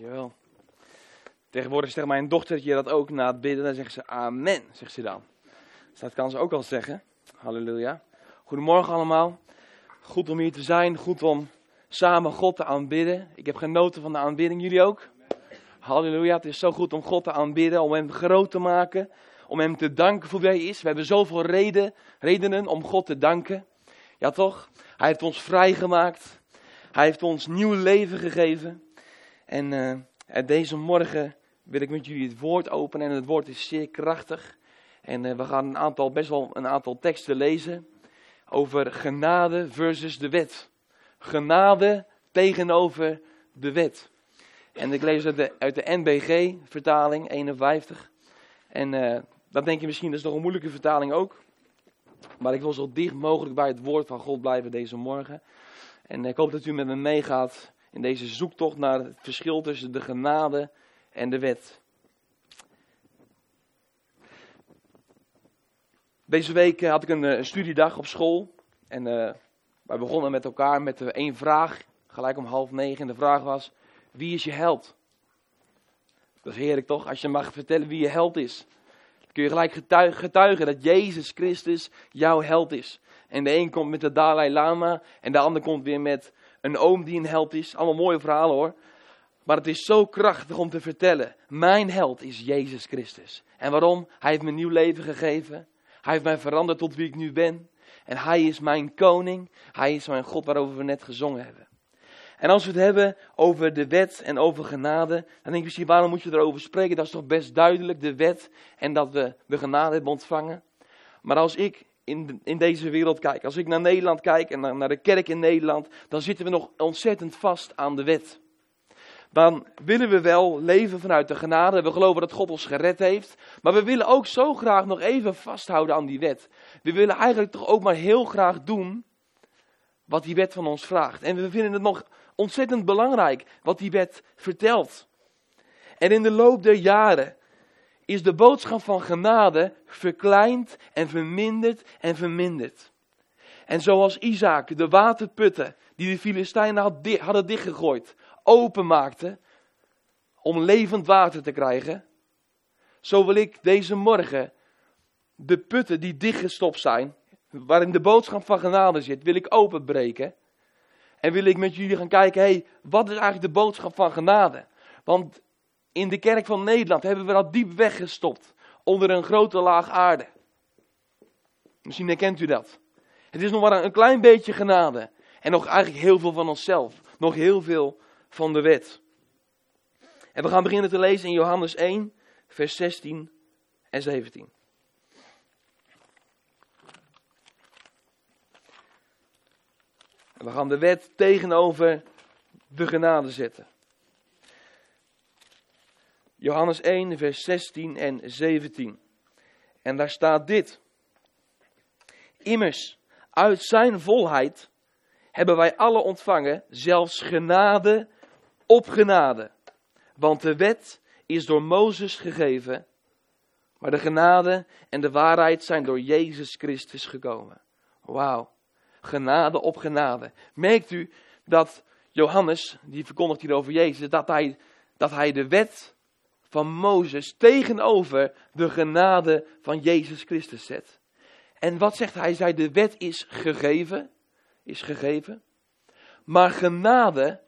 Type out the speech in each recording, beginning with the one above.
Dankjewel. Tegenwoordig zegt mijn dochtertje dat ook na het bidden. Dan zegt ze amen, zegt ze dan. Dus dat kan ze ook al zeggen. Halleluja. Goedemorgen allemaal. Goed om hier te zijn. Goed om samen God te aanbidden. Ik heb genoten van de aanbidding. Jullie ook? Halleluja. Het is zo goed om God te aanbidden. Om hem groot te maken. Om hem te danken voor wie hij is. We hebben zoveel reden, redenen om God te danken. Ja toch? Hij heeft ons vrijgemaakt. Hij heeft ons nieuw leven gegeven. En uh, deze morgen wil ik met jullie het woord openen. En het woord is zeer krachtig. En uh, we gaan een aantal, best wel een aantal teksten lezen. Over genade versus de wet. Genade tegenover de wet. En ik lees uit de, uit de NBG-vertaling 51. En dan denk je misschien, dat is nog een moeilijke vertaling ook. Maar ik wil zo dicht mogelijk bij het woord van God blijven deze morgen. En ik hoop dat u met me meegaat in deze zoektocht naar het verschil tussen de genade en de wet. Deze week had ik een, een studiedag op school. En uh, wij begonnen met elkaar met één vraag, gelijk om half negen. En de vraag was, wie is je held? Dat is heerlijk toch, als je mag vertellen wie je held is. Dan kun je gelijk getuigen, getuigen dat Jezus Christus jouw held is. En de een komt met de Dalai Lama en de ander komt weer met een oom die een held is. Allemaal mooie verhalen hoor. Maar het is zo krachtig om te vertellen. Mijn held is Jezus Christus. En waarom? Hij heeft me nieuw leven gegeven. Hij heeft mij veranderd tot wie ik nu ben. En hij is mijn koning. Hij is mijn God waarover we net gezongen hebben. En als we het hebben over de wet en over genade, dan denk je misschien, waarom moet je erover spreken? Dat is toch best duidelijk, de wet en dat we de genade hebben ontvangen. Maar als ik in, in deze wereld kijk, als ik naar Nederland kijk en naar, naar de kerk in Nederland, dan zitten we nog ontzettend vast aan de wet. Dan willen we wel leven vanuit de genade. We geloven dat God ons gered heeft. Maar we willen ook zo graag nog even vasthouden aan die wet. We willen eigenlijk toch ook maar heel graag doen wat die wet van ons vraagt. En we vinden het nog ontzettend belangrijk wat die wet vertelt. En in de loop der jaren is de boodschap van genade verkleind en verminderd en verminderd. En zoals Isaac de waterputten die de Filistijnen hadden dichtgegooid, openmaakte om levend water te krijgen, zo wil ik deze morgen de putten die dichtgestopt zijn, waarin de boodschap van genade zit, wil ik openbreken. En wil ik met jullie gaan kijken, hé, hey, wat is eigenlijk de boodschap van genade? Want in de kerk van Nederland hebben we dat diep weggestopt. Onder een grote laag aarde. Misschien herkent u dat. Het is nog maar een klein beetje genade. En nog eigenlijk heel veel van onszelf. Nog heel veel van de wet. En we gaan beginnen te lezen in Johannes 1, vers 16 en 17. En we gaan de wet tegenover de genade zetten. Johannes 1, vers 16 en 17. En daar staat dit. Immers, uit zijn volheid hebben wij alle ontvangen, zelfs genade op genade. Want de wet is door Mozes gegeven, maar de genade en de waarheid zijn door Jezus Christus gekomen. Wauw, genade op genade. Merkt u dat Johannes, die verkondigt hier over Jezus, dat hij, dat hij de wet van Mozes tegenover de genade van Jezus Christus zet. En wat zegt hij? Hij zei, de wet is gegeven, is gegeven. Maar genade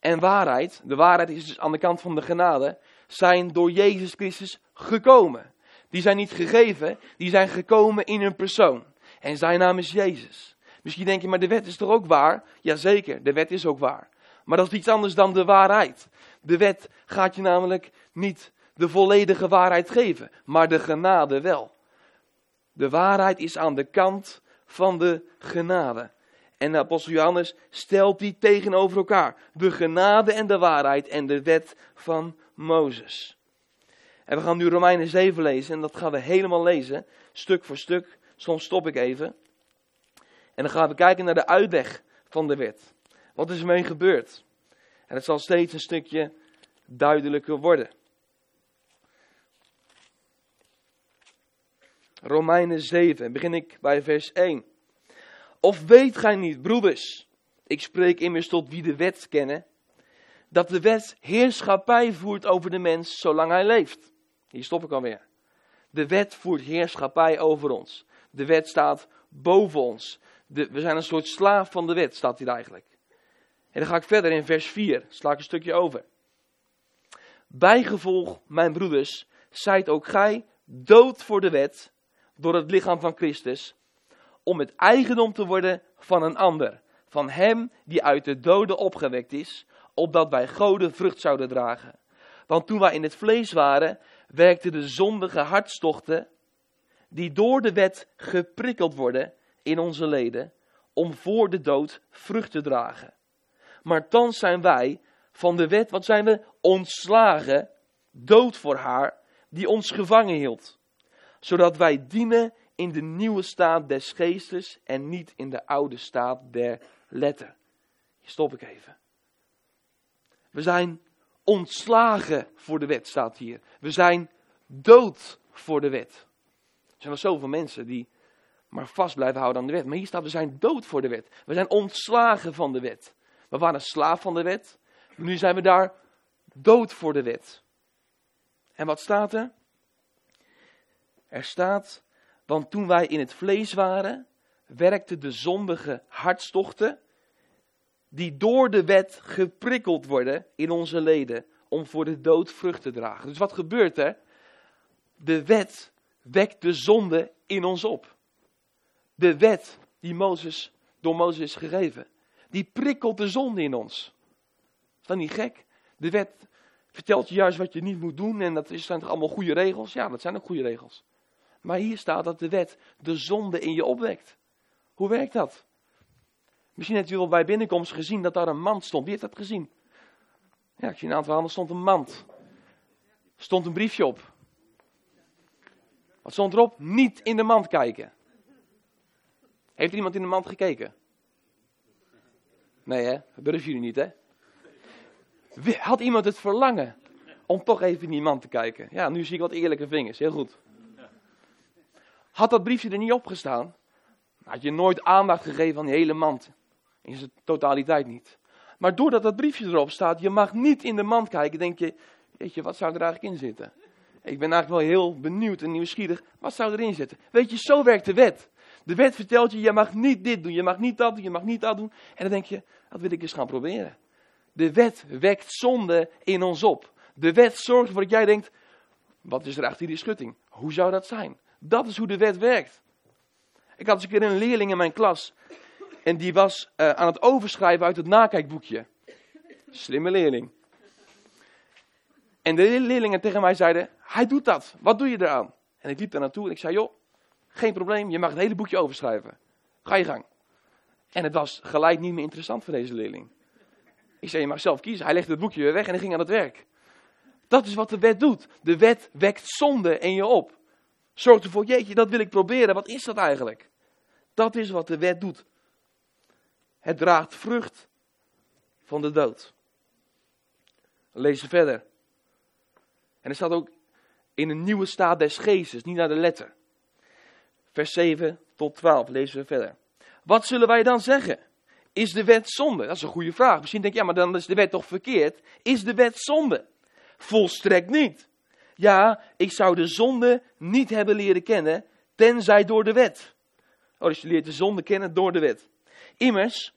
en waarheid, de waarheid is dus aan de kant van de genade, zijn door Jezus Christus gekomen. Die zijn niet gegeven, die zijn gekomen in een persoon. En zijn naam is Jezus. Misschien denk je, maar de wet is toch ook waar? Jazeker, de wet is ook waar. Maar dat is iets anders dan de waarheid. De wet gaat je namelijk niet de volledige waarheid geven, maar de genade wel. De waarheid is aan de kant van de genade. En de apostel Johannes stelt die tegenover elkaar. De genade en de waarheid en de wet van Mozes. En we gaan nu Romeinen 7 lezen en dat gaan we helemaal lezen, stuk voor stuk. Soms stop ik even. En dan gaan we kijken naar de uitweg van de wet. Wat is ermee gebeurd? En het zal steeds een stukje duidelijker worden. Romeinen 7, begin ik bij vers 1. Of weet gij niet, broeders, ik spreek immers tot wie de wet kennen, dat de wet heerschappij voert over de mens zolang hij leeft. Hier stop ik alweer. De wet voert heerschappij over ons. De wet staat boven ons. De, we zijn een soort slaaf van de wet, staat hier eigenlijk. En dan ga ik verder in vers 4, sla ik een stukje over. Bijgevolg, mijn broeders, zijt ook gij dood voor de wet door het lichaam van Christus, om het eigendom te worden van een ander, van hem die uit de doden opgewekt is, opdat wij goden vrucht zouden dragen. Want toen wij in het vlees waren, werkten de zondige hartstochten, die door de wet geprikkeld worden in onze leden, om voor de dood vrucht te dragen. Maar thans zijn wij van de wet, wat zijn we? Ontslagen, dood voor haar, die ons gevangen hield. Zodat wij dienen in de nieuwe staat des geestes en niet in de oude staat der letter. Hier stop ik even. We zijn ontslagen voor de wet, staat hier. We zijn dood voor de wet. Er zijn wel zoveel mensen die maar vast blijven houden aan de wet. Maar hier staat, we zijn dood voor de wet. We zijn ontslagen van de wet. We waren slaaf van de wet. Nu zijn we daar dood voor de wet. En wat staat er? Er staat, want toen wij in het vlees waren, werkten de zondige hartstochten, die door de wet geprikkeld worden in onze leden, om voor de dood vrucht te dragen. Dus wat gebeurt er? De wet wekt de zonde in ons op. De wet die Mozes, door Mozes is gegeven, die prikkelt de zonde in ons. Is dat niet gek? De wet vertelt je juist wat je niet moet doen en dat zijn toch allemaal goede regels? Ja, dat zijn ook goede regels. Maar hier staat dat de wet de zonde in je opwekt. Hoe werkt dat? Misschien hebt u wel bij binnenkomst gezien dat daar een mand stond. Wie heeft dat gezien? Ja, ik zie een aantal handen, stond een mand. Stond een briefje op. Wat stond erop? Niet in de mand kijken. Heeft er iemand in de mand gekeken? Nee hè, dat durven jullie niet hè? Had iemand het verlangen om toch even in die mand te kijken? Ja, nu zie ik wat eerlijke vingers, heel goed. Had dat briefje er niet opgestaan, had je nooit aandacht gegeven aan die hele mand. In zijn totaliteit niet. Maar doordat dat briefje erop staat, je mag niet in de mand kijken, denk je, weet je, wat zou er eigenlijk in zitten? Ik ben eigenlijk wel heel benieuwd en nieuwsgierig, wat zou erin zitten? Weet je, zo werkt de wet. De wet vertelt je, je mag niet dit doen, je mag niet dat doen, je mag niet dat doen. En dan denk je, dat wil ik eens gaan proberen. De wet wekt zonde in ons op. De wet zorgt ervoor dat jij denkt, wat is er achter die schutting? Hoe zou dat zijn? Dat is hoe de wet werkt. Ik had eens een keer een leerling in mijn klas. En die was uh, aan het overschrijven uit het nakijkboekje. Slimme leerling. En de leerlingen tegen mij zeiden, hij doet dat. Wat doe je eraan? En ik liep daar naartoe en ik zei, joh, geen probleem, je mag het hele boekje overschrijven. Ga je gang. En het was gelijk niet meer interessant voor deze leerling. Ik zei, je mag zelf kiezen. Hij legde het boekje weer weg en hij ging aan het werk. Dat is wat de wet doet. De wet wekt zonde in je op. Zorg ervoor, jeetje, dat wil ik proberen. Wat is dat eigenlijk? Dat is wat de wet doet. Het draagt vrucht van de dood. Lees verder. En er staat ook in een nieuwe staat des geestes, niet naar de letter. Vers 7 tot 12 lezen we verder. Wat zullen wij dan zeggen? Is de wet zonde? Dat is een goede vraag. Misschien denk je, ja, maar dan is de wet toch verkeerd? Is de wet zonde? Volstrekt niet. Ja, ik zou de zonde niet hebben leren kennen, tenzij door de wet. Oh, dus je leert de zonde kennen door de wet. Immers,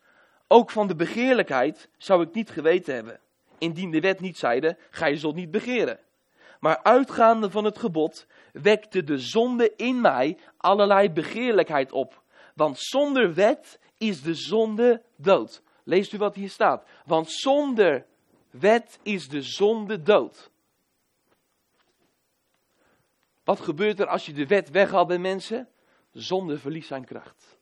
ook van de begeerlijkheid zou ik niet geweten hebben. Indien de wet niet zeide, gij zult niet begeren. Maar uitgaande van het gebod wekte de zonde in mij allerlei begeerlijkheid op. Want zonder wet is de zonde dood. Leest u wat hier staat? Want zonder wet is de zonde dood. Wat gebeurt er als je de wet weghaalt bij mensen? Zonde verliest zijn kracht.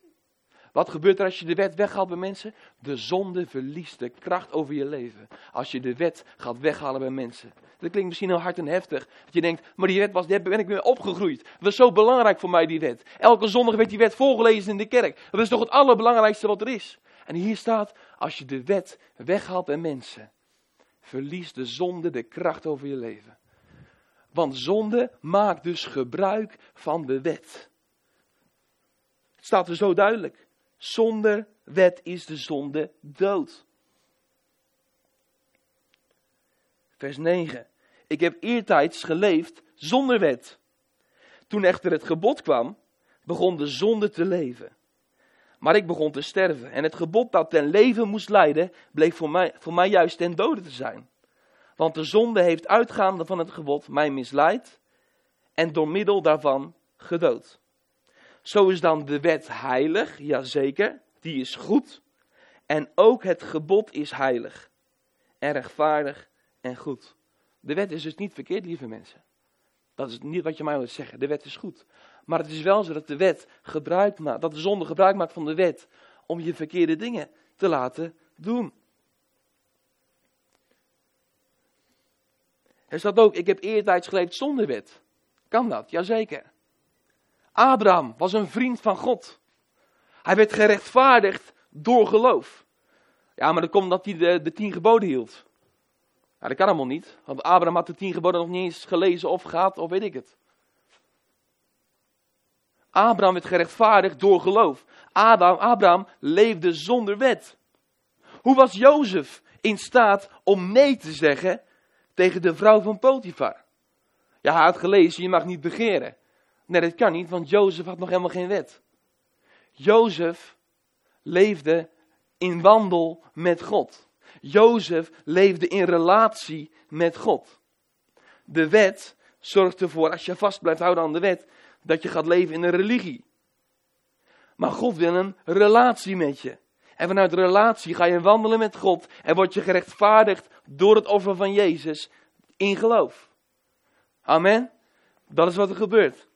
Wat gebeurt er als je de wet weghaalt bij mensen? De zonde verliest de kracht over je leven. Als je de wet gaat weghalen bij mensen. Dat klinkt misschien heel hard en heftig. Dat je denkt, maar die wet was, daar ben ik mee opgegroeid. Dat was zo belangrijk voor mij, die wet. Elke zondag werd die wet voorgelezen in de kerk. Dat is toch het allerbelangrijkste wat er is. En hier staat, als je de wet weghaalt bij mensen, verliest de zonde de kracht over je leven. Want zonde maakt dus gebruik van de wet. Het staat er zo duidelijk. Zonder wet is de zonde dood. Vers 9. Ik heb eertijds geleefd zonder wet. Toen echter het gebod kwam, begon de zonde te leven. Maar ik begon te sterven. En het gebod dat ten leven moest leiden, bleek voor mij, voor mij juist ten dode te zijn. Want de zonde heeft uitgaande van het gebod mij misleid en door middel daarvan gedood. Zo is dan de wet heilig, jazeker, die is goed. En ook het gebod is heilig en rechtvaardig en goed. De wet is dus niet verkeerd, lieve mensen. Dat is niet wat je mij wilt zeggen. De wet is goed. Maar het is wel zo dat de wet gebruik maakt, dat de zonde gebruik maakt van de wet om je verkeerde dingen te laten doen. Er staat ook, ik heb eertijds geleefd zonder wet. Kan dat? Jazeker. Abraham was een vriend van God. Hij werd gerechtvaardigd door geloof. Ja, maar dat komt omdat hij de, de tien geboden hield. Ja, dat kan helemaal niet. Want Abraham had de tien geboden nog niet eens gelezen of gehad, of weet ik het. Abraham werd gerechtvaardigd door geloof. Abraham, Abraham leefde zonder wet. Hoe was Jozef in staat om nee te zeggen tegen de vrouw van Potifar? Ja, hij had gelezen, je mag niet begeren. Nee, dat kan niet, want Jozef had nog helemaal geen wet. Jozef leefde in wandel met God. Jozef leefde in relatie met God. De wet zorgt ervoor, als je vast blijft houden aan de wet, dat je gaat leven in een religie. Maar God wil een relatie met je. En vanuit relatie ga je wandelen met God en word je gerechtvaardigd door het offer van Jezus in geloof. Amen. Dat is wat er gebeurt.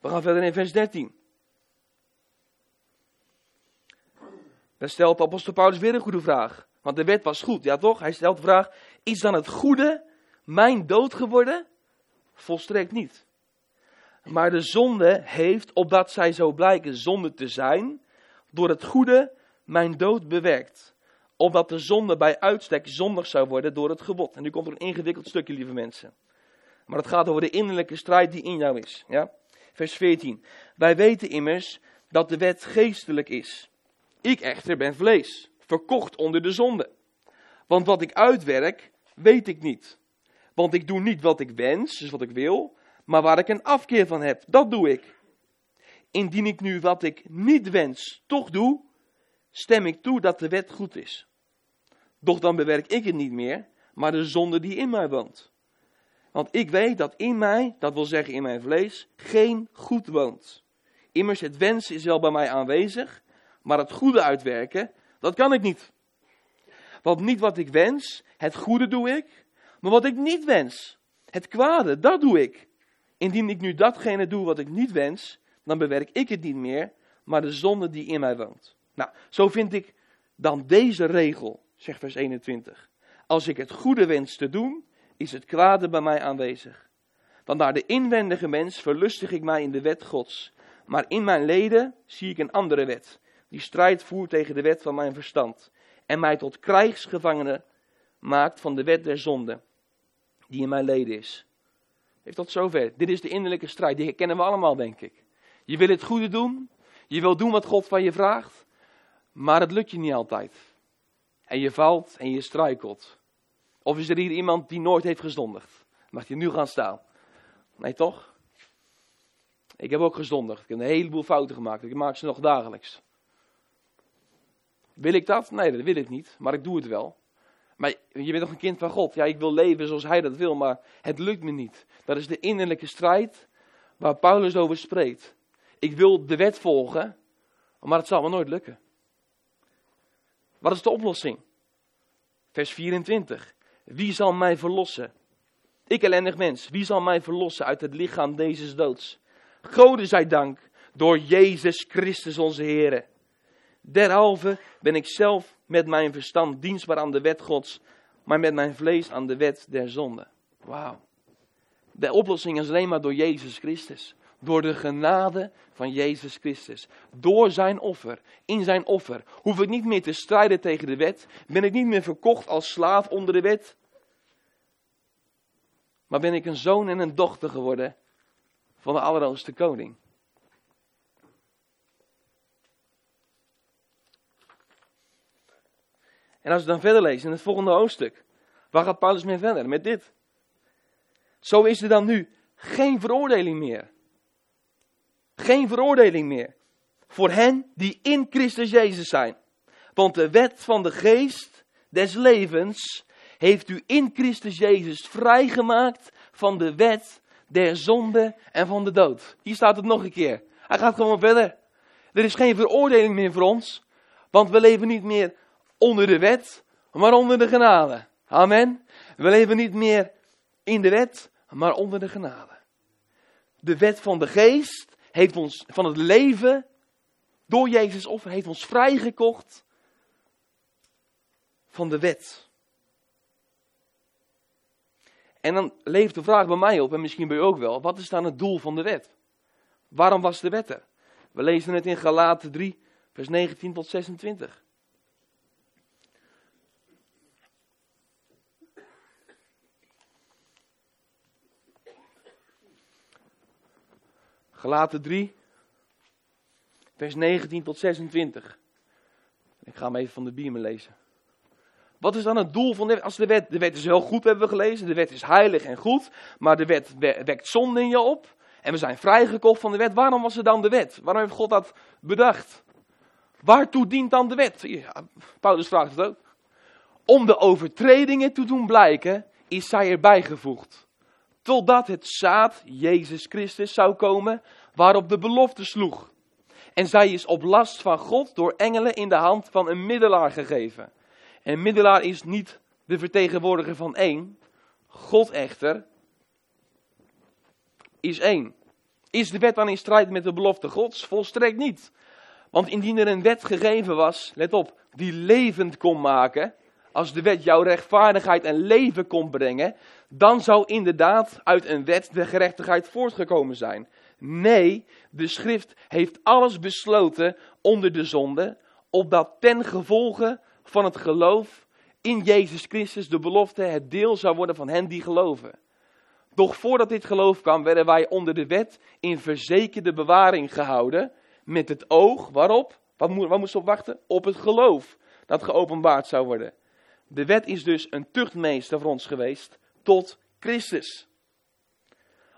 We gaan verder in vers 13. Dan stelt apostel Paulus weer een goede vraag. Want de wet was goed, ja toch? Hij stelt de vraag, is dan het goede mijn dood geworden? Volstrekt niet. Maar de zonde heeft, opdat zij zo blijken zonde te zijn, door het goede mijn dood bewerkt. Opdat de zonde bij uitstek zondig zou worden door het gebod. En nu komt er een ingewikkeld stukje, lieve mensen. Maar het gaat over de innerlijke strijd die in jou is. Ja? Vers 14. Wij weten immers dat de wet geestelijk is. Ik echter ben vlees, verkocht onder de zonde. Want wat ik uitwerk, weet ik niet. Want ik doe niet wat ik wens, dus wat ik wil, maar waar ik een afkeer van heb, dat doe ik. Indien ik nu wat ik niet wens toch doe, stem ik toe dat de wet goed is. Doch dan bewerk ik het niet meer, maar de zonde die in mij woont. Want ik weet dat in mij, dat wil zeggen in mijn vlees, geen goed woont. Immers het wensen is wel bij mij aanwezig, maar het goede uitwerken, dat kan ik niet. Want niet wat ik wens, het goede doe ik, maar wat ik niet wens, het kwade, dat doe ik. Indien ik nu datgene doe wat ik niet wens, dan bewerk ik het niet meer, maar de zonde die in mij woont. Nou, zo vind ik dan deze regel, zegt vers 21. Als ik het goede wens te doen, is het kwade bij mij aanwezig. Want naar de inwendige mens verlustig ik mij in de wet Gods. Maar in mijn leden zie ik een andere wet, die strijd voert tegen de wet van mijn verstand. En mij tot krijgsgevangene maakt van de wet der zonde, die in mijn leden is. Heeft tot zover. Dit is de innerlijke strijd, die kennen we allemaal, denk ik. Je wil het goede doen, je wil doen wat God van je vraagt, maar het lukt je niet altijd. En je valt en je struikelt. Of is er hier iemand die nooit heeft gezondigd? Mag je nu gaan staan? Nee, toch? Ik heb ook gezondigd. Ik heb een heleboel fouten gemaakt. Ik maak ze nog dagelijks. Wil ik dat? Nee, dat wil ik niet. Maar ik doe het wel. Maar je bent toch een kind van God? Ja, ik wil leven zoals Hij dat wil, maar het lukt me niet. Dat is de innerlijke strijd waar Paulus over spreekt. Ik wil de wet volgen, maar het zal me nooit lukken. Wat is de oplossing? Vers 24. Wie zal mij verlossen? Ik ellendig mens, wie zal mij verlossen uit het lichaam deze doods? Gode zij dank, door Jezus Christus onze Heer. Derhalve ben ik zelf met mijn verstand dienstbaar aan de wet Gods, maar met mijn vlees aan de wet der zonde. Wauw. De oplossing is alleen maar door Jezus Christus. Door de genade van Jezus Christus. Door zijn offer. In zijn offer. Hoef ik niet meer te strijden tegen de wet. Ben ik niet meer verkocht als slaaf onder de wet. Maar ben ik een zoon en een dochter geworden van de Allerhoogste Koning. En als we dan verder lezen in het volgende hoofdstuk, waar gaat Paulus mee verder? Met dit. Zo is er dan nu geen veroordeling meer. Geen veroordeling meer. Voor hen die in Christus Jezus zijn. Want de wet van de geest des levens heeft u in Christus Jezus vrijgemaakt van de wet der zonde en van de dood. Hier staat het nog een keer. Hij gaat gewoon verder. Er is geen veroordeling meer voor ons, want we leven niet meer onder de wet, maar onder de genade. Amen. We leven niet meer in de wet, maar onder de genade. De wet van de geest heeft ons van het leven door Jezus offer heeft ons vrijgekocht van de wet. En dan leeft de vraag bij mij op, en misschien bij u ook wel, wat is dan het doel van de wet? Waarom was de wet er? We lezen het in Galaten 3, vers 19 tot 26. Galaten 3, vers 19 tot 26. Ik ga hem even van de biemen lezen. Wat is dan het doel van de wet? Als de wet, de wet is heel goed, hebben we gelezen. De wet is heilig en goed. Maar de wet wekt zonde in je op. En we zijn vrijgekocht van de wet. Waarom was er dan de wet? Waarom heeft God dat bedacht? Waartoe dient dan de wet? Paulus vraagt het ook. Om de overtredingen te doen blijken, is zij erbij gevoegd. Totdat het zaad, Jezus Christus, zou komen, waarop de belofte sloeg. En zij is op last van God door engelen in de hand van een middelaar gegeven. En middelaar is niet de vertegenwoordiger van één. God echter is één. Is de wet dan in strijd met de belofte Gods? Volstrekt niet. Want indien er een wet gegeven was, let op, die levend kon maken, als de wet jouw rechtvaardigheid en leven kon brengen, dan zou inderdaad uit een wet de gerechtigheid voortgekomen zijn. Nee, de schrift heeft alles besloten onder de zonde, opdat ten gevolge van het geloof in Jezus Christus de belofte het deel zou worden van hen die geloven. Doch voordat dit geloof kwam, werden wij onder de wet in verzekerde bewaring gehouden, met het oog, waarop? Wat, moet, wat moesten we op wachten? Op het geloof dat geopenbaard zou worden. De wet is dus een tuchtmeester voor ons geweest tot Christus.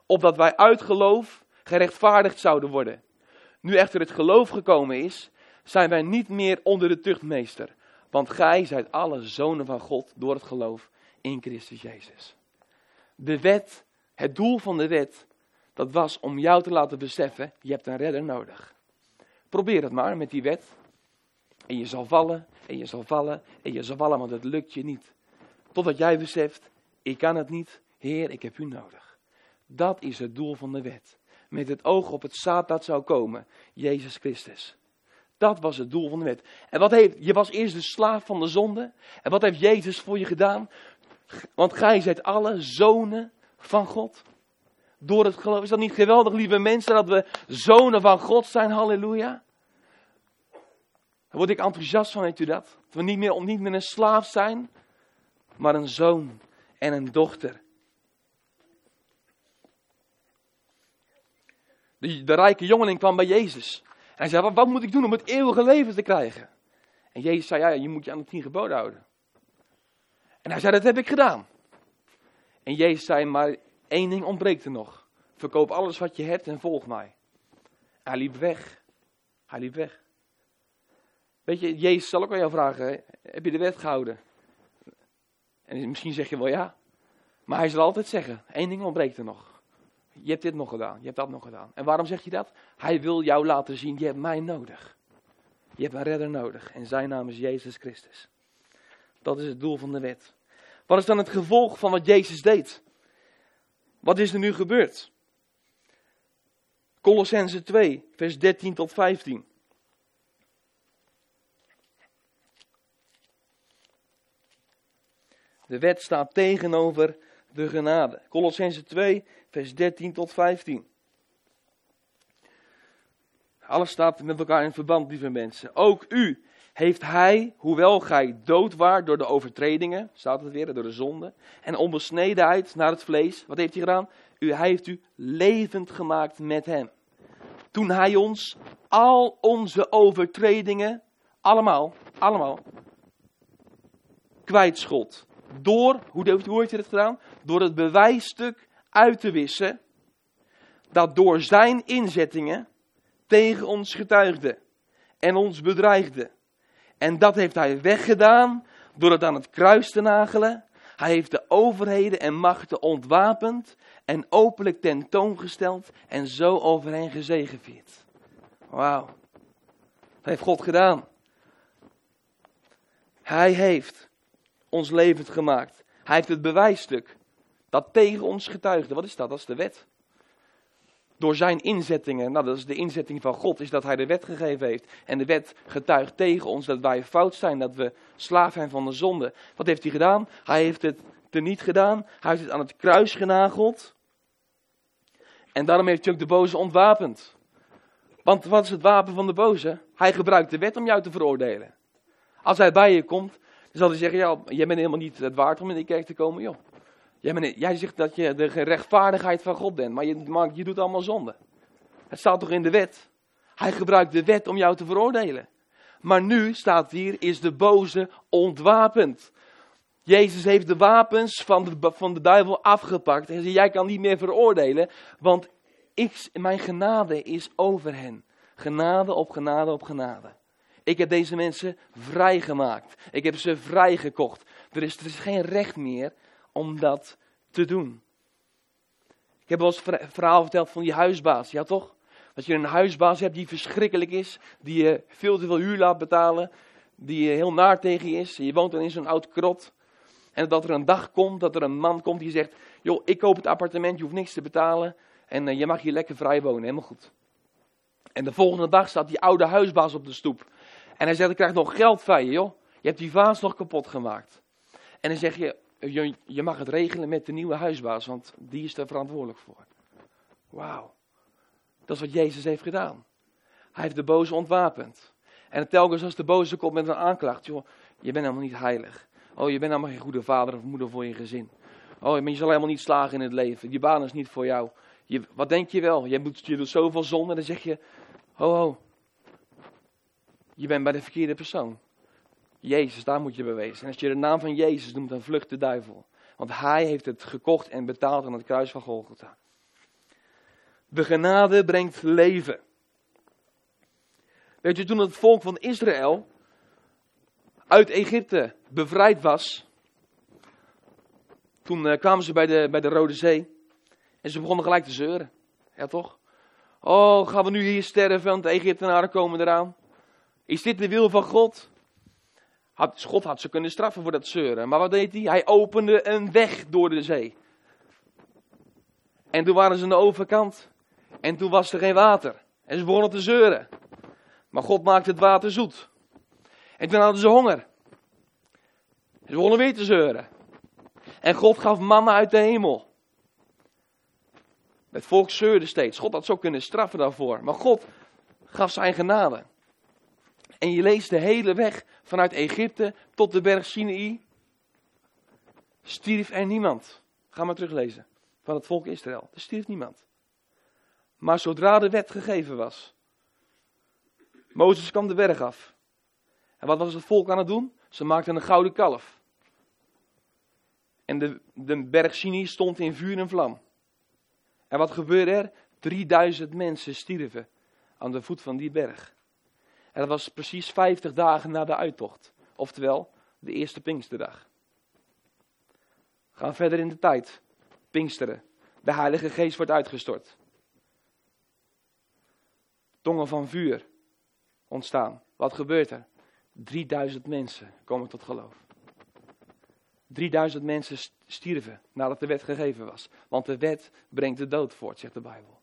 Opdat wij uit geloof gerechtvaardigd zouden worden. Nu echter het geloof gekomen is, zijn wij niet meer onder de tuchtmeester. Want gij zijt alle zonen van God door het geloof in Christus Jezus. De wet, het doel van de wet, dat was om jou te laten beseffen, je hebt een redder nodig. Probeer het maar met die wet. En je zal vallen, en je zal vallen, en je zal vallen, want het lukt je niet. Totdat jij beseft, ik kan het niet, Heer, ik heb u nodig. Dat is het doel van de wet. Met het oog op het zaad dat zou komen, Jezus Christus. Dat was het doel van de wet. En wat heeft, je was eerst de slaaf van de zonde. En wat heeft Jezus voor je gedaan? Want gij zijt alle zonen van God. Door het geloof. Is dat niet geweldig, lieve mensen, dat we zonen van God zijn? Halleluja. Word ik enthousiast van, weet u dat? Dat we niet meer, niet meer een slaaf zijn, maar een zoon en een dochter. De, de rijke jongeling kwam bij Jezus. Hij zei, wat, wat, moet ik doen om het eeuwige leven te krijgen? En Jezus zei, ja, je moet je aan de tien geboden houden. En hij zei, dat heb ik gedaan. En Jezus zei, maar één ding ontbreekt er nog. Verkoop alles wat je hebt en volg mij. Hij liep weg. Hij liep weg. Weet je, Jezus zal ook aan jou vragen, heb je de wet gehouden? En misschien zeg je wel ja. Maar hij zal altijd zeggen, één ding ontbreekt er nog. Je hebt dit nog gedaan, je hebt dat nog gedaan. En waarom zeg je dat? Hij wil jou laten zien, je hebt mij nodig. Je hebt een redder nodig en zijn naam is Jezus Christus. Dat is het doel van de wet. Wat is dan het gevolg van wat Jezus deed? Wat is er nu gebeurd? Colossense 2, vers 13 tot 15. De wet staat tegenover de genade. Colossense 2, vers 13 tot 15. Alles staat met elkaar in verband, lieve mensen. Ook u heeft hij, hoewel gij dood waart door de overtredingen, staat het weer, door de zonde, en onbesnedenheid naar het vlees, wat heeft hij gedaan? U, hij heeft u levend gemaakt met hem. Toen hij ons al onze overtredingen, allemaal, allemaal, kwijtschot. Door, hoe, heeft hij dat gedaan? Door het bewijsstuk uit te wissen dat door zijn inzettingen tegen ons getuigde en ons bedreigde. En dat heeft hij weggedaan door het aan het kruis te nagelen. Hij heeft de overheden en machten ontwapend en openlijk tentoongesteld en zo over hen gezegevierd. Wauw. Dat heeft God gedaan. Hij heeft ons levend gemaakt. Hij heeft het bewijsstuk dat tegen ons getuigde. Wat is dat? Dat is de wet. Door zijn inzettingen, nou dat is de inzetting van God, is dat hij de wet gegeven heeft. En de wet getuigt tegen ons dat wij fout zijn, dat we slaaf zijn van de zonde. Wat heeft hij gedaan? Hij heeft het teniet gedaan. Hij heeft het aan het kruis genageld. En daarom heeft hij ook de boze ontwapend. Want wat is het wapen van de boze? Hij gebruikt de wet om jou te veroordelen. Als hij bij je komt, dan zal hij zeggen, ja, jij bent helemaal niet het waard om in de kerk te komen, joh. Jij, jij zegt dat je de rechtvaardigheid van God bent, maar je, maar je doet allemaal zonde. Het staat toch in de wet? Hij gebruikt de wet om jou te veroordelen. Maar nu staat hier, is de boze ontwapend. Jezus heeft de wapens van de, van de duivel afgepakt. En zei, jij kan niet meer veroordelen, want ik, mijn genade is over hen. Genade op genade op genade. Ik heb deze mensen vrijgemaakt. Ik heb ze vrijgekocht. Er is, er is geen recht meer om dat te doen. Ik heb wel eens een verhaal verteld van die huisbaas, ja toch? Dat je een huisbaas hebt die verschrikkelijk is, die je veel te veel huur laat betalen, die heel naar tegen je is. Je woont dan in zo'n oud krot. En dat er een dag komt, dat er een man komt die zegt, joh, ik koop het appartement, je hoeft niks te betalen. En uh, je mag hier lekker vrij wonen, helemaal goed. En de volgende dag staat die oude huisbaas op de stoep. En hij zegt, ik krijg nog geld van je, joh. Je hebt die vaas nog kapot gemaakt. En dan zeg je, je, je mag het regelen met de nieuwe huisbaas, want die is er verantwoordelijk voor. Wauw. Dat is wat Jezus heeft gedaan. Hij heeft de boze ontwapend. En telkens als de boze komt met een aanklacht, joh, je bent helemaal niet heilig. Oh, je bent helemaal geen goede vader of moeder voor je gezin. Oh, je zal helemaal niet slagen in het leven. Die baan is niet voor jou. Je, wat denk je wel? Je, moet, je doet zoveel zonde. Dan zeg je, ho ho. Je bent bij de verkeerde persoon. Jezus, daar moet je bewezen. En als je de naam van Jezus noemt, dan vlucht de duivel. Want hij heeft het gekocht en betaald aan het kruis van Golgotha. De genade brengt leven. Weet je, toen het volk van Israël uit Egypte bevrijd was, toen uh, kwamen ze bij de, bij de Rode Zee en ze begonnen gelijk te zeuren. Ja toch? Oh, gaan we nu hier sterven, want de Egyptenaren komen eraan. Is dit de wil van God? Had, God had ze kunnen straffen voor dat zeuren. Maar wat deed hij? Hij opende een weg door de zee. En toen waren ze aan de overkant. En toen was er geen water. En ze begonnen te zeuren. Maar God maakte het water zoet. En toen hadden ze honger. Ze begonnen weer te zeuren. En God gaf mannen uit de hemel. Het volk zeurde steeds. God had zo kunnen straffen daarvoor. Maar God gaf zijn genade. En je leest de hele weg vanuit Egypte tot de berg Sinai. Stierf er niemand. Ga maar teruglezen. Van het volk Israël. Er stierf niemand. Maar zodra de wet gegeven was. Mozes kwam de berg af. En wat was het volk aan het doen? Ze maakten een gouden kalf. En de, de berg Sinai stond in vuur en vlam. En wat gebeurde er? 3000 mensen stierven aan de voet van die berg. En dat was precies 50 dagen na de uittocht. Oftewel, de eerste Pinksterdag. Gaan verder in de tijd. Pinksteren. De Heilige Geest wordt uitgestort. Tongen van vuur ontstaan. Wat gebeurt er? 3000 mensen komen tot geloof. 3000 mensen stierven nadat de wet gegeven was. Want de wet brengt de dood voort, zegt de Bijbel.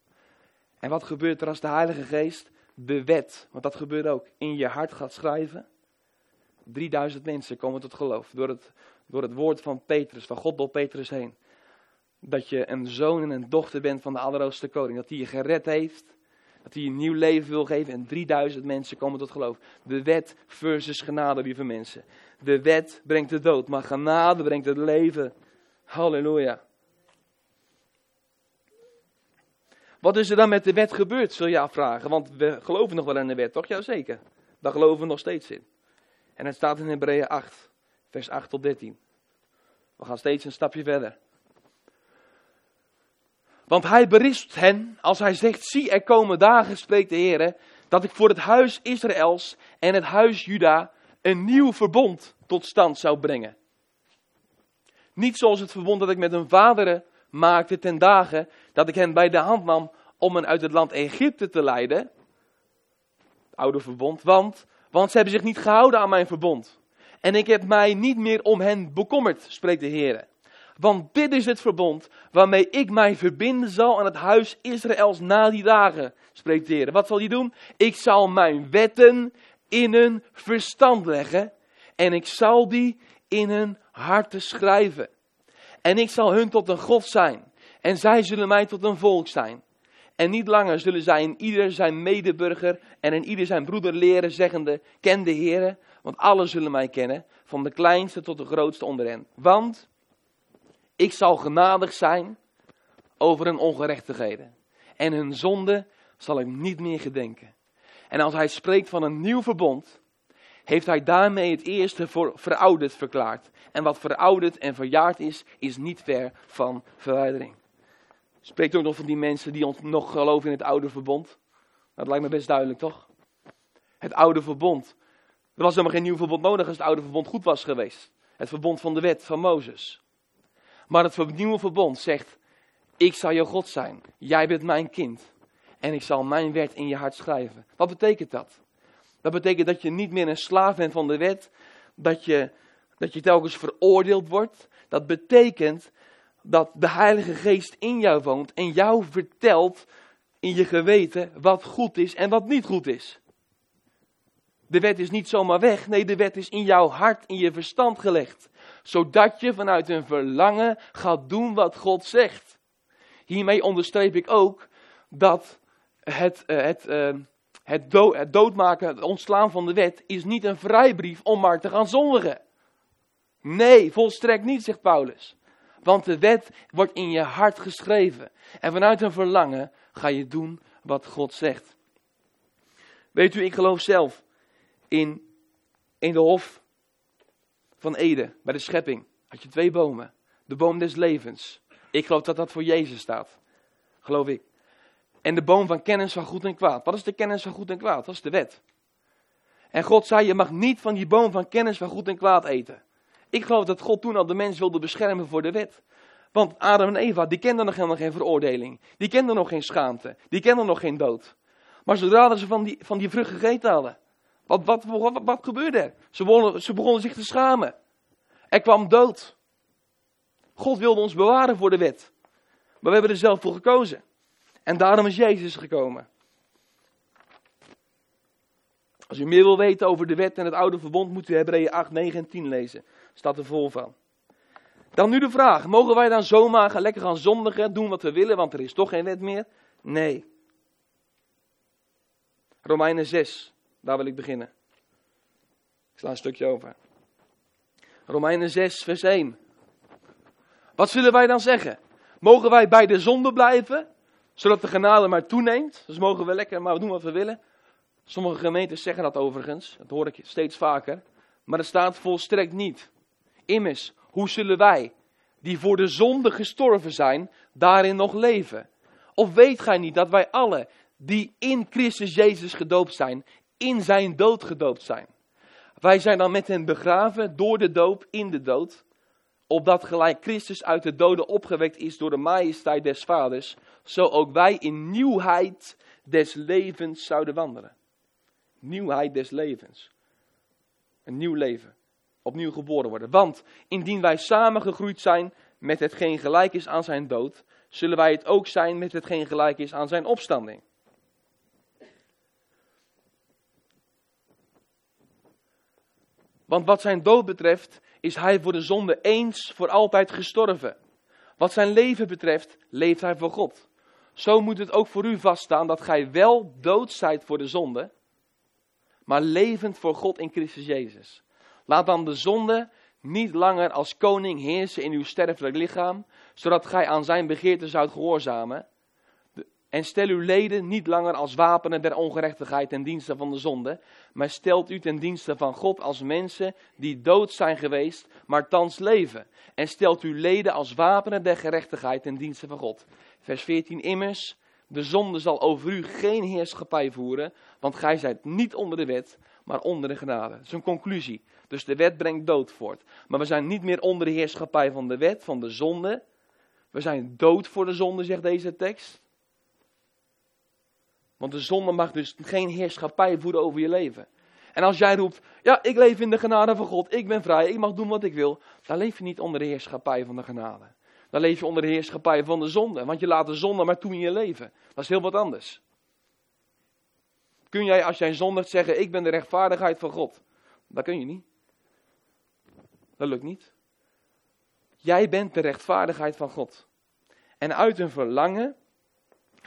En wat gebeurt er als de Heilige Geest de wet, want dat gebeurt ook, in je hart gaat schrijven? 3000 mensen komen tot geloof door het, door het woord van Petrus, van God door Petrus heen. Dat je een zoon en een dochter bent van de Allerhoogste Koning. Dat hij je gered heeft. Dat hij je een nieuw leven wil geven. En 3000 mensen komen tot geloof. De wet versus genade, lieve mensen. De wet brengt de dood, maar genade brengt het leven. Halleluja. Wat is er dan met de wet gebeurd, zul je afvragen? Want we geloven nog wel in de wet, toch? Jazeker. Daar geloven we nog steeds in. En het staat in Hebreeën 8, vers 8 tot 13. We gaan steeds een stapje verder. Want hij berispt hen als hij zegt, zie er komen dagen, spreekt de Heer, dat ik voor het huis Israëls en het huis Juda een nieuw verbond tot stand zou brengen. Niet zoals het verbond dat ik met hun vaderen maakte ten dagen dat ik hen bij de hand nam om hen uit het land Egypte te leiden. Oude verbond, want, want ze hebben zich niet gehouden aan mijn verbond. En ik heb mij niet meer om hen bekommerd, spreekt de Heer. Want dit is het verbond waarmee ik mij verbinden zal aan het huis Israëls na die dagen, spreekt de Heer. Wat zal hij doen? Ik zal mijn wetten in hun verstand leggen en ik zal die in hun harten schrijven. En ik zal hun tot een God zijn en zij zullen mij tot een volk zijn. En niet langer zullen zij in ieder zijn medeburger en in ieder zijn broeder leren, zeggende, ken de Heer, want alle zullen mij kennen, van de kleinste tot de grootste onder hen. Want ik zal genadig zijn over hun ongerechtigheden. En hun zonde zal ik niet meer gedenken. En als hij spreekt van een nieuw verbond, heeft hij daarmee het eerste voor verouderd verklaard. En wat verouderd en verjaard is, is niet ver van verwijdering. Spreekt ook nog van die mensen die nog geloven in het oude verbond. Dat lijkt me best duidelijk, toch? Het oude verbond. Er was helemaal geen nieuw verbond nodig als het oude verbond goed was geweest. Het verbond van de wet van Mozes. Maar het nieuwe verbond zegt, ik zal je God zijn. Jij bent mijn kind. En ik zal mijn wet in je hart schrijven. Wat betekent dat? Dat betekent dat je niet meer een slaaf bent van de wet. Dat je, dat je telkens veroordeeld wordt. Dat betekent dat de Heilige Geest in jou woont en jou vertelt in je geweten wat goed is en wat niet goed is. De wet is niet zomaar weg, nee, de wet is in jouw hart, in je verstand gelegd. Zodat je vanuit een verlangen gaat doen wat God zegt. Hiermee onderstreep ik ook dat het, eh, het, het, het doodmaken, het ontslaan van de wet, is niet een vrijbrief om maar te gaan zondigen. Nee, volstrekt niet, zegt Paulus. Want de wet wordt in je hart geschreven. En vanuit een verlangen ga je doen wat God zegt. Weet u, ik geloof zelf in, in de hof van Eden, bij de schepping, had je twee bomen. De boom des levens. Ik geloof dat dat voor Jezus staat. Geloof ik. En de boom van kennis van goed en kwaad. Wat is de kennis van goed en kwaad? Dat is de wet. En God zei, je mag niet van die boom van kennis van goed en kwaad eten. Ik geloof dat God toen al de mens wilde beschermen voor de wet. Want Adam en Eva, die kenden nog helemaal geen veroordeling. Die kenden nog geen schaamte. Die kenden nog geen dood. Maar zodra ze van die, van die vrucht gegeten hadden, wat, wat, wat, wat gebeurde er? Ze begonnen, ze begonnen zich te schamen. Er kwam dood. God wilde ons bewaren voor de wet. Maar we hebben er zelf voor gekozen. En daarom is Jezus gekomen. Als u meer wil weten over de wet en het oude verbond, moet u Hebreeën 8, 9 en 10 lezen. Staat er vol van. Dan nu de vraag: mogen wij dan zomaar gaan lekker gaan zondigen, doen wat we willen, want er is toch geen wet meer? Nee. Romeinen 6, daar wil ik beginnen. Ik sla een stukje over. Romeinen 6, vers 1. Wat zullen wij dan zeggen? Mogen wij bij de zonde blijven, zodat de genade maar toeneemt? Dus mogen we lekker maar doen wat we willen? Sommige gemeentes zeggen dat overigens, dat hoor ik steeds vaker. Maar er staat volstrekt niet. Immers, hoe zullen wij, die voor de zonde gestorven zijn, daarin nog leven? Of weet gij niet dat wij alle, die in Christus Jezus gedoopt zijn, in zijn dood gedoopt zijn? Wij zijn dan met hen begraven door de doop in de dood, opdat gelijk Christus uit de doden opgewekt is door de majesteit des Vaders, zo ook wij in nieuwheid des levens zouden wandelen. Nieuwheid des levens. Een nieuw leven. Opnieuw geboren worden. Want indien wij samengegroeid zijn met hetgeen gelijk is aan zijn dood, zullen wij het ook zijn met hetgeen gelijk is aan zijn opstanding. Want wat zijn dood betreft, is hij voor de zonde eens voor altijd gestorven. Wat zijn leven betreft, leeft hij voor God. Zo moet het ook voor u vaststaan dat gij wel dood zijt voor de zonde, maar levend voor God in Christus Jezus. Laat dan de zonde niet langer als koning heersen in uw sterfelijk lichaam, zodat gij aan zijn begeerte zoudt gehoorzamen. En stel uw leden niet langer als wapenen der ongerechtigheid ten dienste van de zonde, maar stelt u ten dienste van God als mensen die dood zijn geweest, maar thans leven. En stelt uw leden als wapenen der gerechtigheid ten dienste van God. Vers 14 immers, de zonde zal over u geen heerschappij voeren, want gij zijt niet onder de wet, maar onder de genade. Dat is een conclusie. Dus de wet brengt dood voort. Maar we zijn niet meer onder de heerschappij van de wet, van de zonde. We zijn dood voor de zonde, zegt deze tekst. Want de zonde mag dus geen heerschappij voeren over je leven. En als jij roept, ja, ik leef in de genade van God, ik ben vrij, ik mag doen wat ik wil, dan leef je niet onder de heerschappij van de genade. Dan leef je onder de heerschappij van de zonde, want je laat de zonde maar toe in je leven. Dat is heel wat anders. Kun jij als jij zondigt zeggen, ik ben de rechtvaardigheid van God? Dat kun je niet. Dat lukt niet. Jij bent de rechtvaardigheid van God. En uit een verlangen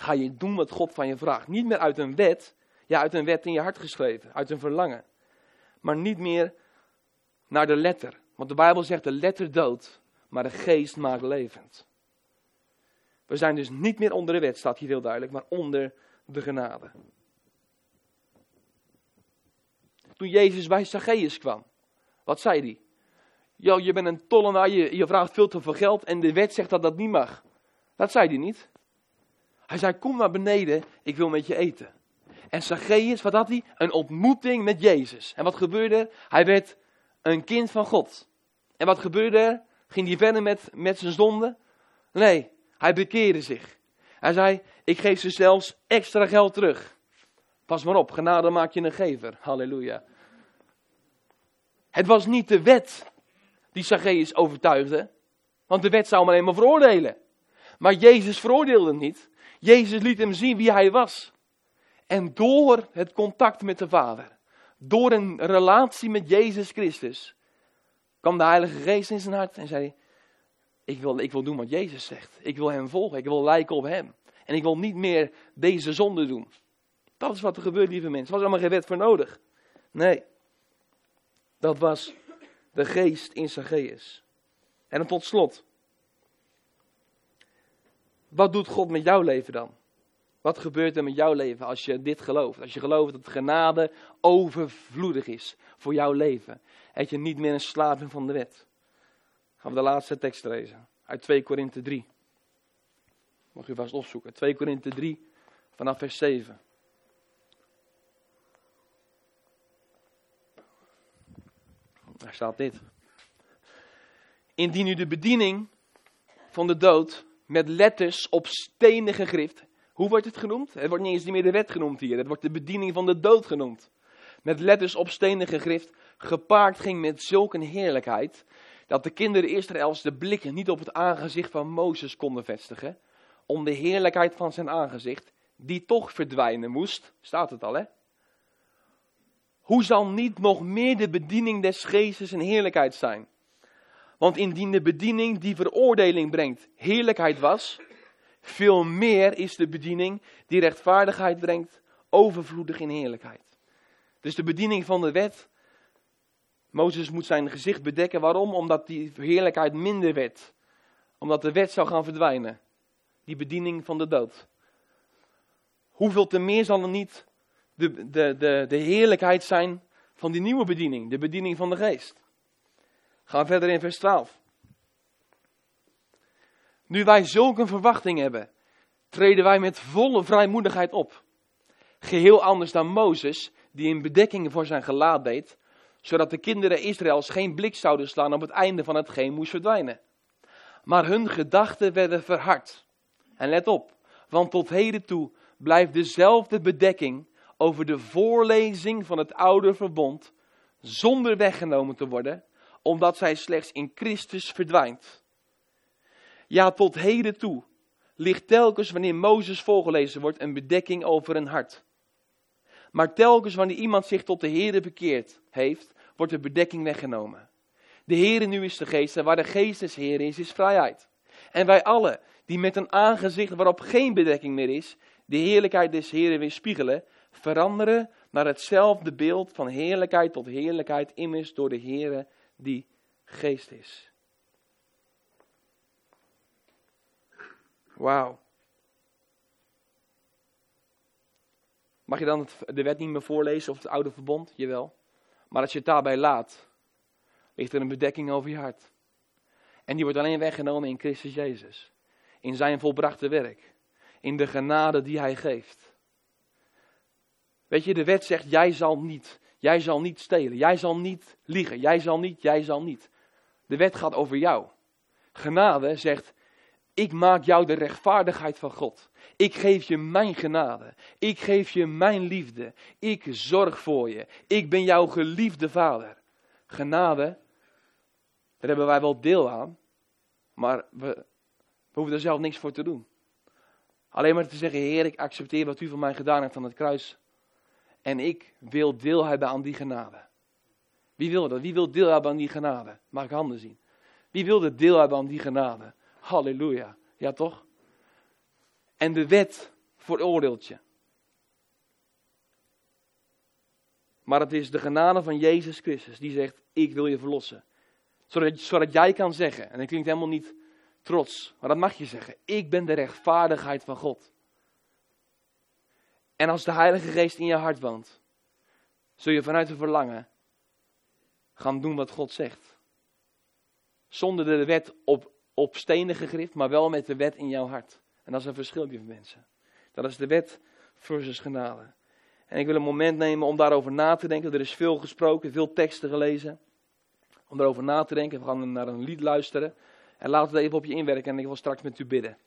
ga je doen wat God van je vraagt. Niet meer uit een wet, ja, uit een wet in je hart geschreven, uit een verlangen. Maar niet meer naar de letter. Want de Bijbel zegt de letter dood, maar de geest maakt levend. We zijn dus niet meer onder de wet, staat hier heel duidelijk, maar onder de genade. Toen Jezus bij Zacchaeus kwam, wat zei hij? Jo, je bent een tollenaar, je, je vraagt veel te veel geld en de wet zegt dat dat niet mag. Dat zei hij niet. Hij zei, kom naar beneden, ik wil met je eten. En Zacchaeus, wat had hij? Een ontmoeting met Jezus. En wat gebeurde? Hij werd een kind van God. En wat gebeurde er? Ging hij verder met, met zijn zonde? Nee, hij bekeerde zich. Hij zei, ik geef ze zelfs extra geld terug. Pas maar op, genade maak je een gever. Halleluja. Het was niet de wet die Zacchaeus overtuigde. Want de wet zou hem alleen maar veroordelen. Maar Jezus veroordeelde niet. Jezus liet hem zien wie hij was. En door het contact met de Vader, door een relatie met Jezus Christus, kwam de Heilige Geest in zijn hart en zei: ik wil, ik wil doen wat Jezus zegt. Ik wil hem volgen. Ik wil lijken op hem. En ik wil niet meer deze zonde doen. Dat is wat er gebeurt, lieve mensen. Er was allemaal geen wet voor nodig. Nee. Dat was de geest in Zacchaeus. En tot slot. Wat doet God met jouw leven dan? Wat gebeurt er met jouw leven als je dit gelooft? Als je gelooft dat genade overvloedig is voor jouw leven. Dat je niet meer een slaaf bent van de wet. Gaan we de laatste tekst lezen. Uit 2 Korinthe 3. Mag u vast opzoeken. 2 Korinthe 3 vanaf vers 7. Daar staat dit. Indien u de bediening van de dood met letters op stenen gegrift. Hoe wordt het genoemd? Het wordt niet eens meer de wet genoemd hier. Het wordt de bediening van de dood genoemd. Met letters op stenen gegrift. Gepaard ging met zulke heerlijkheid. Dat de kinderen Israëls de blikken niet op het aangezicht van Mozes konden vestigen. Om de heerlijkheid van zijn aangezicht. Die toch verdwijnen moest. Staat het al hè? Hoe zal niet nog meer de bediening des geestes een heerlijkheid zijn? Want indien de bediening die veroordeling brengt heerlijkheid was, veel meer is de bediening die rechtvaardigheid brengt overvloedig in heerlijkheid. Dus de bediening van de wet, Mozes moet zijn gezicht bedekken. Waarom? Omdat die heerlijkheid minder werd. Omdat de wet zou gaan verdwijnen. Die bediening van de dood. Hoeveel te meer zal er niet de, de, de, de heerlijkheid zijn van die nieuwe bediening, de bediening van de geest. Gaan verder in vers 12. Nu wij zulke verwachting hebben, treden wij met volle vrijmoedigheid op. Geheel anders dan Mozes, die een bedekking voor zijn gelaat deed, zodat de kinderen Israëls geen blik zouden slaan op het einde van hetgeen moest verdwijnen. Maar hun gedachten werden verhard. En let op, want tot heden toe blijft dezelfde bedekking over de voorlezing van het oude verbond zonder weggenomen te worden, omdat zij slechts in Christus verdwijnt. Ja, tot heden toe ligt telkens wanneer Mozes voorgelezen wordt een bedekking over een hart. Maar telkens wanneer iemand zich tot de Heere bekeerd heeft, wordt de bedekking weggenomen. De Heere nu is de geest en waar de geest des Heer is, is vrijheid. En wij allen, die met een aangezicht waarop geen bedekking meer is, de heerlijkheid des Heeren weer spiegelen, veranderen naar hetzelfde beeld van heerlijkheid tot heerlijkheid, immers door de Heere die geest is. Wauw. mag je dan de wet niet meer voorlezen of het oude verbond? Jawel. Maar als je het daarbij laat, ligt er een bedekking over je hart. En die wordt alleen weggenomen in Christus Jezus. In zijn volbrachte werk. In de genade die hij geeft. Weet je, de wet zegt, jij zal niet. Jij zal niet stelen. Jij zal niet liegen. Jij zal niet, jij zal niet. De wet gaat over jou. Genade zegt, ik maak jou de rechtvaardigheid van God. Ik geef je mijn genade. Ik geef je mijn liefde. Ik zorg voor je. Ik ben jouw geliefde vader. Genade, daar hebben wij wel deel aan. Maar we, hoeven er zelf niks voor te doen. Alleen maar te zeggen, Heer, ik accepteer wat u voor mij gedaan hebt aan het kruis. En ik wil deel hebben aan die genade. Wie wil dat? Wie wil deel hebben aan die genade? Mag ik handen zien? Wie wil er deel hebben aan die genade? Halleluja. Ja toch? En de wet veroordeelt je. Maar het is de genade van Jezus Christus die zegt, ik wil je verlossen. Zodat, zodat jij kan zeggen, en dat klinkt helemaal niet trots, maar dat mag je zeggen. Ik ben de rechtvaardigheid van God. En als de Heilige Geest in je hart woont, zul je vanuit het verlangen gaan doen wat God zegt. Zonder de wet op, op stenen gegrift, maar wel met de wet in jouw hart. En dat is een verschil, lieve mensen. Dat is de wet versus genade. En ik wil een moment nemen om daarover na te denken. Er is veel gesproken, veel teksten gelezen. Om daarover na te denken. We gaan naar een lied luisteren. En laat het even op je inwerken en ik wil straks met u bidden.